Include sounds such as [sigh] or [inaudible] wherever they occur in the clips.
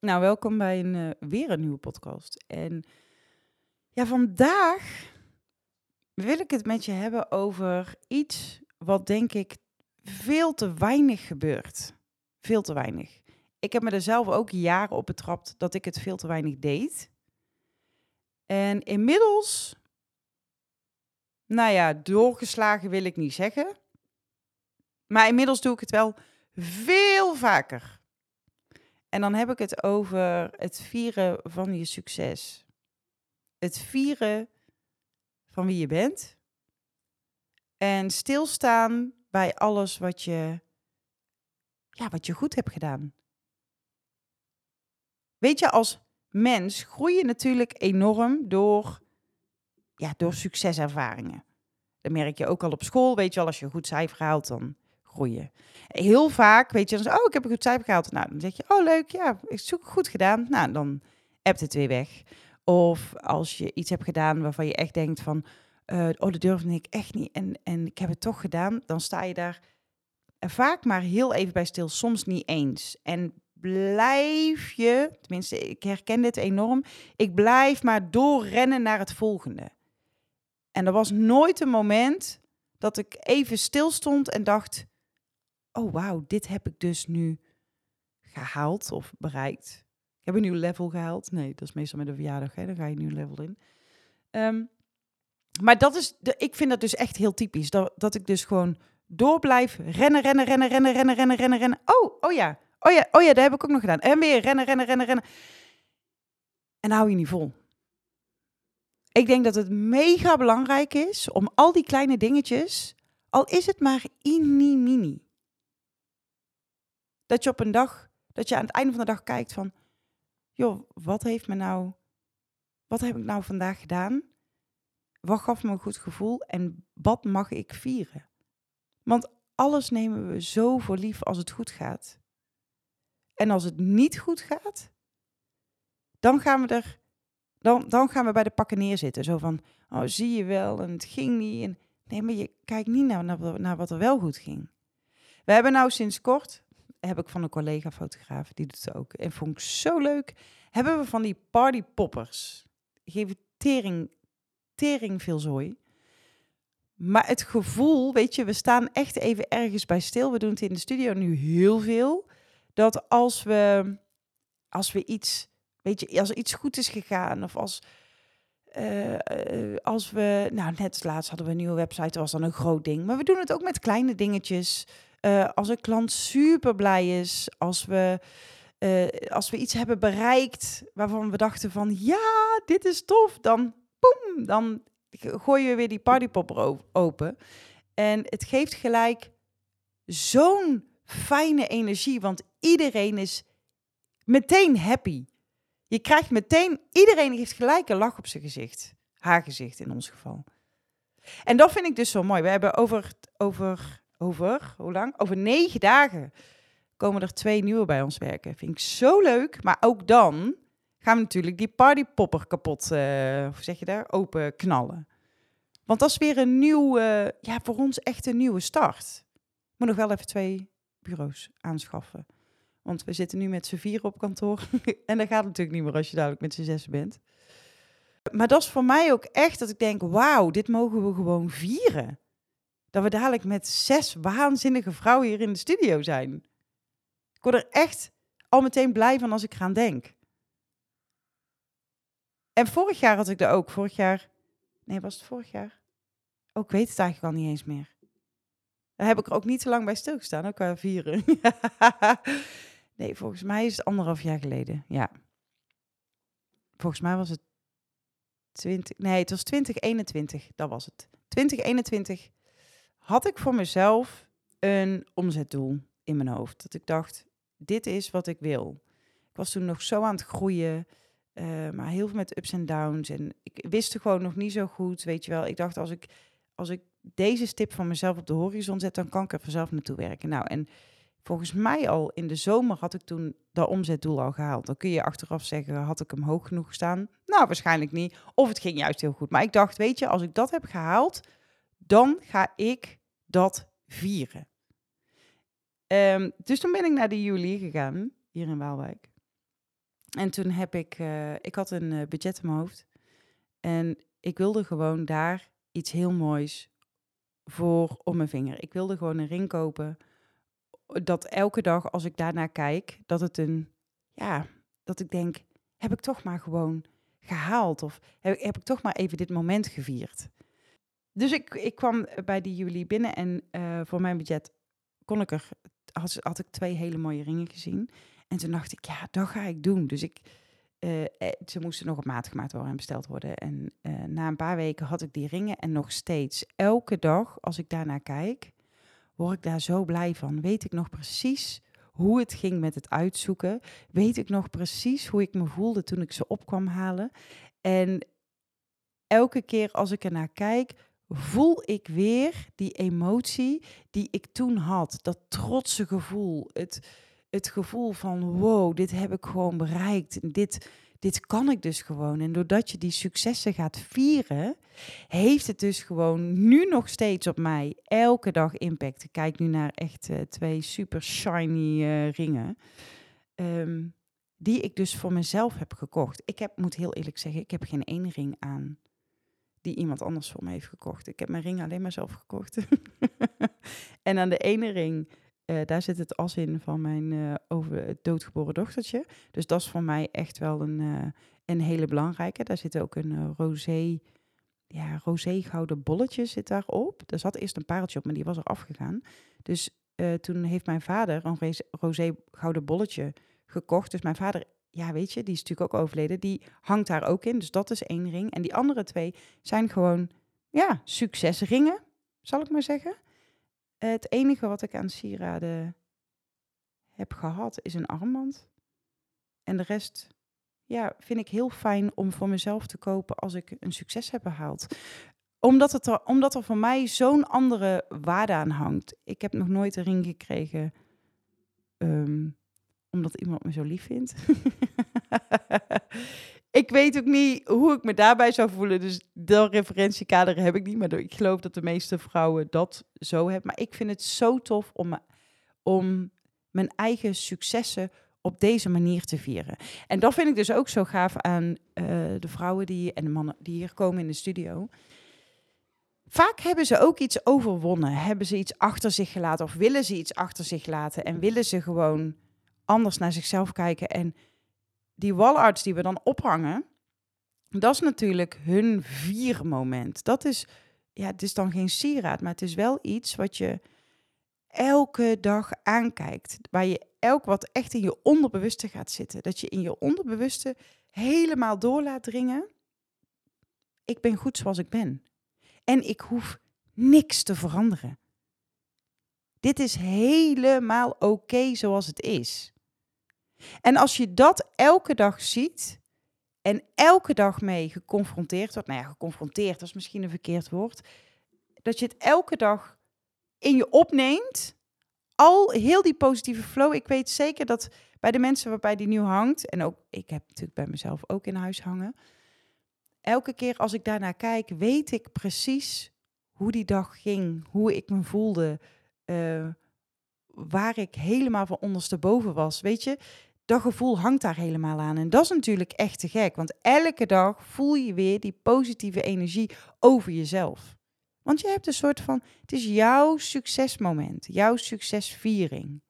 Nou, welkom bij een, eh, weer een nieuwe podcast. En ja, vandaag wil ik het met je hebben over iets wat denk ik veel te weinig gebeurt. Veel te weinig. Ik heb me er zelf ook jaren op betrapt dat ik het veel te weinig deed. En inmiddels, nou ja, doorgeslagen wil ik niet zeggen. Maar inmiddels doe ik het wel veel vaker. En dan heb ik het over het vieren van je succes. Het vieren van wie je bent. En stilstaan bij alles wat je, ja, wat je goed hebt gedaan. Weet je, als mens groei je natuurlijk enorm door, ja, door succeservaringen. Dat merk je ook al op school. Weet je al, als je een goed cijfer haalt, dan groeien. Heel vaak weet je dan, oh, ik heb een goed cijfer gehaald. Nou, dan zeg je, oh leuk, ja, ik zoek goed gedaan. Nou, dan hebt het weer weg. Of als je iets hebt gedaan waarvan je echt denkt van, uh, oh, dat durfde ik echt niet en, en ik heb het toch gedaan. Dan sta je daar vaak maar heel even bij stil, soms niet eens. En blijf je, tenminste, ik herken dit enorm, ik blijf maar doorrennen naar het volgende. En er was nooit een moment dat ik even stil stond en dacht, oh wauw, dit heb ik dus nu gehaald of bereikt. Ik heb een nieuw level gehaald. Nee, dat is meestal met een verjaardag, hè? dan ga je een nieuw level in. Um, maar dat is, de, ik vind dat dus echt heel typisch. Dat, dat ik dus gewoon door blijf rennen, rennen, rennen, rennen, rennen, rennen, rennen, rennen. Oh, oh ja, oh ja, oh ja, dat heb ik ook nog gedaan. En weer rennen, rennen, rennen, rennen. En hou je niet vol. Ik denk dat het mega belangrijk is om al die kleine dingetjes, al is het maar mini-mini, dat je op een dag, dat je aan het einde van de dag kijkt van, joh, wat heeft me nou, wat heb ik nou vandaag gedaan? Wat gaf me een goed gevoel en wat mag ik vieren? Want alles nemen we zo voor lief als het goed gaat. En als het niet goed gaat, dan gaan we er, dan, dan gaan we bij de pakken neerzitten. Zo van, oh zie je wel, en het ging niet. En, nee, maar je kijkt niet naar, naar, naar wat er wel goed ging. We hebben nou sinds kort, heb ik van een collega fotograaf, die doet het ook. En vond ik zo leuk. Hebben we van die partypoppers. Geven tering, tering veel zooi. Maar het gevoel, weet je, we staan echt even ergens bij stil. We doen het in de studio nu heel veel. Dat als we, als we iets, weet je, als iets goed is gegaan of als, uh, als we, nou net laatst hadden we een nieuwe website, dat was dan een groot ding. Maar we doen het ook met kleine dingetjes. Uh, als een klant super blij is, als we, uh, als we iets hebben bereikt waarvan we dachten van ja, dit is tof, dan boem, dan gooi je weer die partypopper open. En het geeft gelijk zo'n fijne energie, want iedereen is meteen happy. Je krijgt meteen, iedereen heeft gelijk een lach op zijn gezicht. Haar gezicht in ons geval. En dat vind ik dus zo mooi. We hebben over, over over, hoe lang? Over negen dagen komen er twee nieuwe bij ons werken. Vind ik zo leuk. Maar ook dan gaan we natuurlijk die partypopper kapot, uh, hoe zeg je daar, open knallen. Want dat is weer een nieuwe, ja, voor ons echt een nieuwe start. Moet nog wel even twee bureaus aanschaffen. Want we zitten nu met z'n vier op kantoor. [laughs] en dat gaat natuurlijk niet meer als je dadelijk met z'n zes bent. Maar dat is voor mij ook echt dat ik denk, wauw, dit mogen we gewoon vieren dat we dadelijk met zes waanzinnige vrouwen hier in de studio zijn. Ik word er echt al meteen blij van als ik eraan denk. En vorig jaar had ik er ook. Vorig jaar. Nee, was het vorig jaar? Oh, ik weet het eigenlijk al niet eens meer. Daar heb ik er ook niet te lang bij stilgestaan, ook qua vieren. [laughs] nee, volgens mij is het anderhalf jaar geleden. Ja. Volgens mij was het 20. Nee, het was 2021. Dat was het. 2021 had ik voor mezelf een omzetdoel in mijn hoofd. Dat ik dacht, dit is wat ik wil. Ik was toen nog zo aan het groeien, uh, maar heel veel met ups en downs. En ik wist er gewoon nog niet zo goed, weet je wel. Ik dacht, als ik, als ik deze stip van mezelf op de horizon zet, dan kan ik er vanzelf naartoe werken. Nou, en volgens mij al in de zomer had ik toen dat omzetdoel al gehaald. Dan kun je achteraf zeggen, had ik hem hoog genoeg staan? Nou, waarschijnlijk niet. Of het ging juist heel goed. Maar ik dacht, weet je, als ik dat heb gehaald, dan ga ik dat vieren. Um, dus toen ben ik naar de juli gegaan, hier in Waalwijk. En toen heb ik, uh, ik had een uh, budget in mijn hoofd. En ik wilde gewoon daar iets heel moois voor om mijn vinger. Ik wilde gewoon een ring kopen. Dat elke dag als ik daarnaar kijk, dat het een, ja, dat ik denk, heb ik toch maar gewoon gehaald? Of heb, heb ik toch maar even dit moment gevierd? Dus ik, ik kwam bij die jullie binnen en uh, voor mijn budget kon ik er, had, had ik twee hele mooie ringen gezien. En toen dacht ik, ja, dat ga ik doen. Dus ik, uh, ze moesten nog op maat gemaakt worden en besteld worden. En na een paar weken had ik die ringen en nog steeds, elke dag als ik daarnaar kijk, word ik daar zo blij van. Weet ik nog precies hoe het ging met het uitzoeken. Weet ik nog precies hoe ik me voelde toen ik ze op kwam halen. En elke keer als ik er naar kijk, voel ik weer die emotie die ik toen had. Dat trotse gevoel. Het, het gevoel van wow, dit heb ik gewoon bereikt. Dit, dit kan ik dus gewoon. En doordat je die successen gaat vieren, heeft het dus gewoon nu nog steeds op mij elke dag impact. Ik kijk nu naar echt uh, twee super shiny uh, ringen. Um, die ik dus voor mezelf heb gekocht. Ik heb, moet heel eerlijk zeggen, ik heb geen één ring aan die iemand anders voor me heeft gekocht. Ik heb mijn ring alleen maar zelf gekocht. [laughs] en aan de ene ring uh, daar zit het as in van mijn uh, over doodgeboren dochtertje. Dus dat is voor mij echt wel een, uh, een hele belangrijke. Daar zit ook een rosé, ja, rosé gouden bolletje zit daarop. Er zat eerst een pareltje op, maar die was er afgegaan. Dus toen heeft mijn vader een rosé gouden bolletje gekocht. Dus mijn vader, ja weet je, die is natuurlijk ook overleden. Die hangt daar ook in. Dus dat is één ring. En die andere twee zijn gewoon, ja, succesringen, zal ik maar zeggen. Het enige wat ik aan sieraden heb gehad is een armband. En de rest ja, vind ik heel fijn om voor mezelf te kopen als ik een succes heb behaald. Omdat, het er, omdat er voor mij zo'n andere waarde aan hangt. Ik heb nog nooit een ring gekregen um, omdat iemand me zo lief vindt. [laughs] ik weet ook niet hoe ik me daarbij zou voelen. Dus dat referentiekader heb ik niet. Maar ik geloof dat de meeste vrouwen dat zo hebben. Maar ik vind het zo tof om, om mijn eigen successen op deze manier te vieren. En dat vind ik dus ook zo gaaf aan uh, de vrouwen die, en de mannen die hier komen in de studio. Vaak hebben ze ook iets overwonnen. Hebben ze iets achter zich gelaten of willen ze iets achter zich laten. En willen ze gewoon anders naar zichzelf kijken en die wallarts die we dan ophangen, dat is natuurlijk hun viermoment. Dat is, ja, het is dan geen sieraad, maar het is wel iets wat je elke dag aankijkt. Waar je elk wat echt in je onderbewuste gaat zitten. Dat je in je onderbewuste helemaal door laat dringen. Ik ben goed zoals ik ben. En ik hoef niks te veranderen. Dit is helemaal oké zoals het is. En als je dat elke dag ziet en elke dag mee geconfronteerd wordt, nou ja, geconfronteerd, dat is misschien een verkeerd woord, dat je het elke dag in je opneemt, al heel die positieve flow. Ik weet zeker dat bij de mensen waarbij die nu hangt, en ook ik heb natuurlijk bij mezelf ook in huis hangen, elke keer als ik daarnaar kijk, weet ik precies hoe die dag ging, hoe ik me voelde, uh, waar ik helemaal van ondersteboven was. Weet je, dat gevoel hangt daar helemaal aan. En dat is natuurlijk echt te gek, want elke dag voel je weer die positieve energie over jezelf. Want je hebt een soort van, het is jouw succesmoment, jouw succesviering.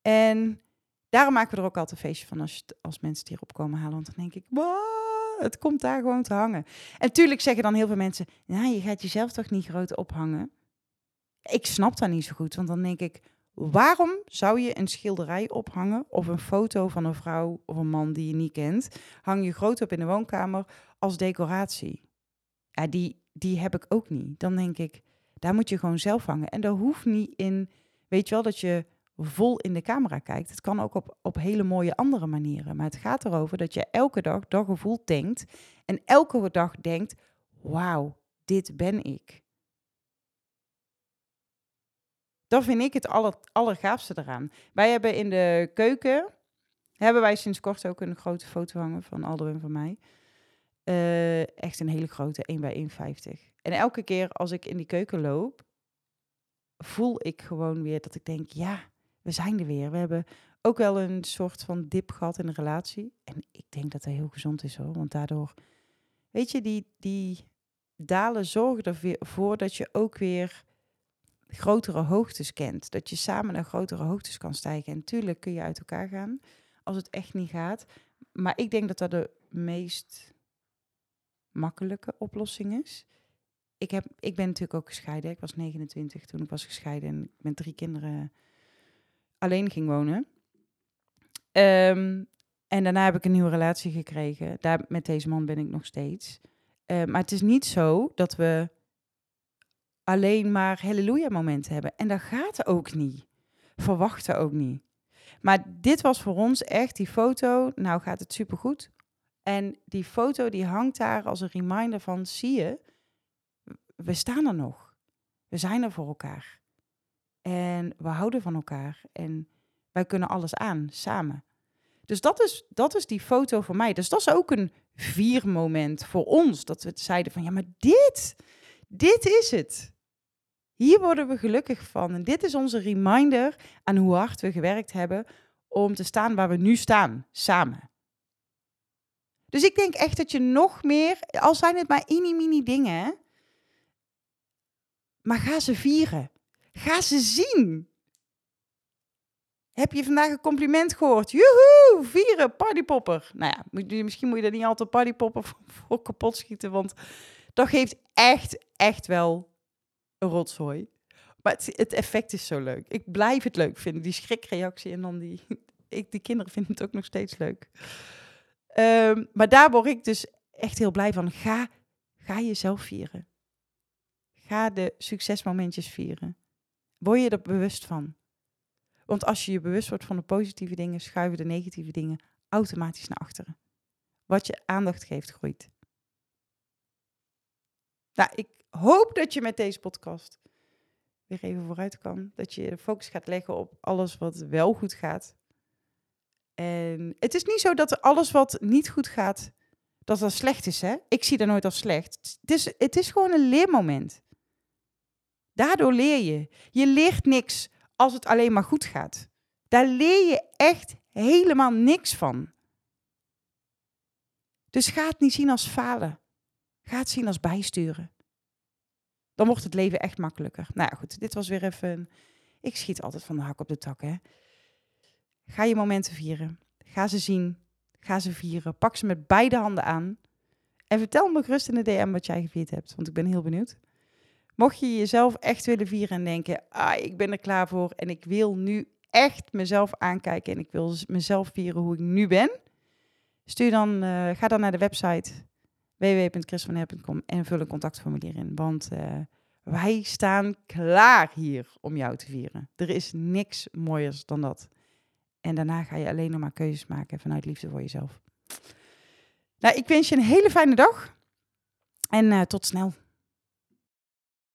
En daarom maken we er ook altijd een feestje van als, als mensen het hierop komen halen. Want dan denk ik, wow, het komt daar gewoon te hangen. En tuurlijk zeggen dan heel veel mensen, nou, je gaat jezelf toch niet groot ophangen. Ik snap dat niet zo goed, want dan denk ik, Waarom zou je een schilderij ophangen of een foto van een vrouw of een man die je niet kent? Hang je groot op in de woonkamer als decoratie? Ja, die, die heb ik ook niet. Dan denk ik, daar moet je gewoon zelf hangen. En dat hoeft niet in, weet je wel, dat je vol in de camera kijkt. Het kan ook op, op hele mooie andere manieren. Maar het gaat erover dat je elke dag dat gevoel denkt. En elke dag denkt, wauw, dit ben ik. Dat vind ik het aller, allergaafste eraan. Wij hebben in de keuken, hebben wij sinds kort ook een grote foto hangen van Aldo en van mij. Uh, echt een hele grote, 1 bij 1,50. En elke keer als ik in die keuken loop, voel ik gewoon weer dat ik denk, ja, we zijn er weer. We hebben ook wel een soort van dip gehad in de relatie. En ik denk dat dat heel gezond is hoor. Want daardoor, weet je, die, die dalen zorgen ervoor dat je ook weer grotere hoogtes kent. Dat je samen naar grotere hoogtes kan stijgen. En natuurlijk kun je uit elkaar gaan als het echt niet gaat. Maar ik denk dat dat de meest makkelijke oplossing is. Ik, heb, ik ben natuurlijk ook gescheiden. Ik was 29 toen ik was gescheiden en met drie kinderen alleen ging wonen. Ehm, en daarna heb ik een nieuwe relatie gekregen. Daar, met deze man ben ik nog steeds. Uh, maar het is niet zo dat we alleen maar halleluja momenten hebben. En dat gaat ook niet. Verwachten ook niet. Maar dit was voor ons echt die foto. Nou gaat het supergoed. En die foto die hangt daar als een reminder van, zie je, we staan er nog. We zijn er voor elkaar. En we houden van elkaar. En wij kunnen alles aan, samen. Dus dat is, dat is die foto voor mij. Dus dat is ook een viermoment voor ons. Dat we zeiden van, ja, maar dit, dit is het. Hier worden we gelukkig van. En dit is onze reminder aan hoe hard we gewerkt hebben om te staan waar we nu staan, samen. Dus ik denk echt dat je nog meer, al zijn het maar mini-mini dingen, maar ga ze vieren. Ga ze zien. Heb je vandaag een compliment gehoord? Joehoe, vieren, partypopper. Nou ja, misschien moet je er niet altijd partypopper [laughs] voor, kapot schieten, want dat geeft echt, echt wel een rotzooi. Maar het, het, effect is zo leuk. Ik blijf het leuk vinden, die schrikreactie en dan die... [laughs] Ik, die kinderen vinden het ook nog steeds leuk. Ehm, maar daar word ik dus echt heel blij van. Ga, ga jezelf vieren. Ga de succesmomentjes vieren. Word je er bewust van. Want als je je bewust wordt van de positieve dingen, schuiven de negatieve dingen automatisch naar achteren. Wat je aandacht geeft, groeit. Nou, ik hoop dat je met deze podcast weer even vooruit kan. Dat je de focus gaat leggen op alles wat wel goed gaat. En het is niet zo dat alles wat niet goed gaat, dat dat slecht is. Hè? Ik zie dat nooit als slecht. Het is, het is gewoon een leermoment. Daardoor leer je. Je leert niks als het alleen maar goed gaat. Daar leer je echt helemaal niks van. Dus ga het niet zien als falen. Ga het zien als bijsturen. Dan wordt het leven echt makkelijker. Nou ja, goed, dit was weer even. Ik schiet altijd van de hak op de tak, hè. Ga je momenten vieren. Ga ze zien. Ga ze vieren. Pak ze met beide handen aan. En vertel me gerust in de DM wat jij gevierd hebt, want ik ben heel benieuwd. Mocht je jezelf echt willen vieren en denken, ah, ik ben er klaar voor en ik wil nu echt mezelf aankijken en ik wil mezelf vieren hoe ik nu ben, stuur dan, uh, ga dan naar de website www.chrisvanher.com en vul een contactformulier in, want uh, wij staan klaar hier om jou te vieren. Er is niks mooiers dan dat. En daarna ga je alleen nog maar keuzes maken vanuit liefde voor jezelf. Nou, ik wens je een hele fijne dag en uh, tot snel.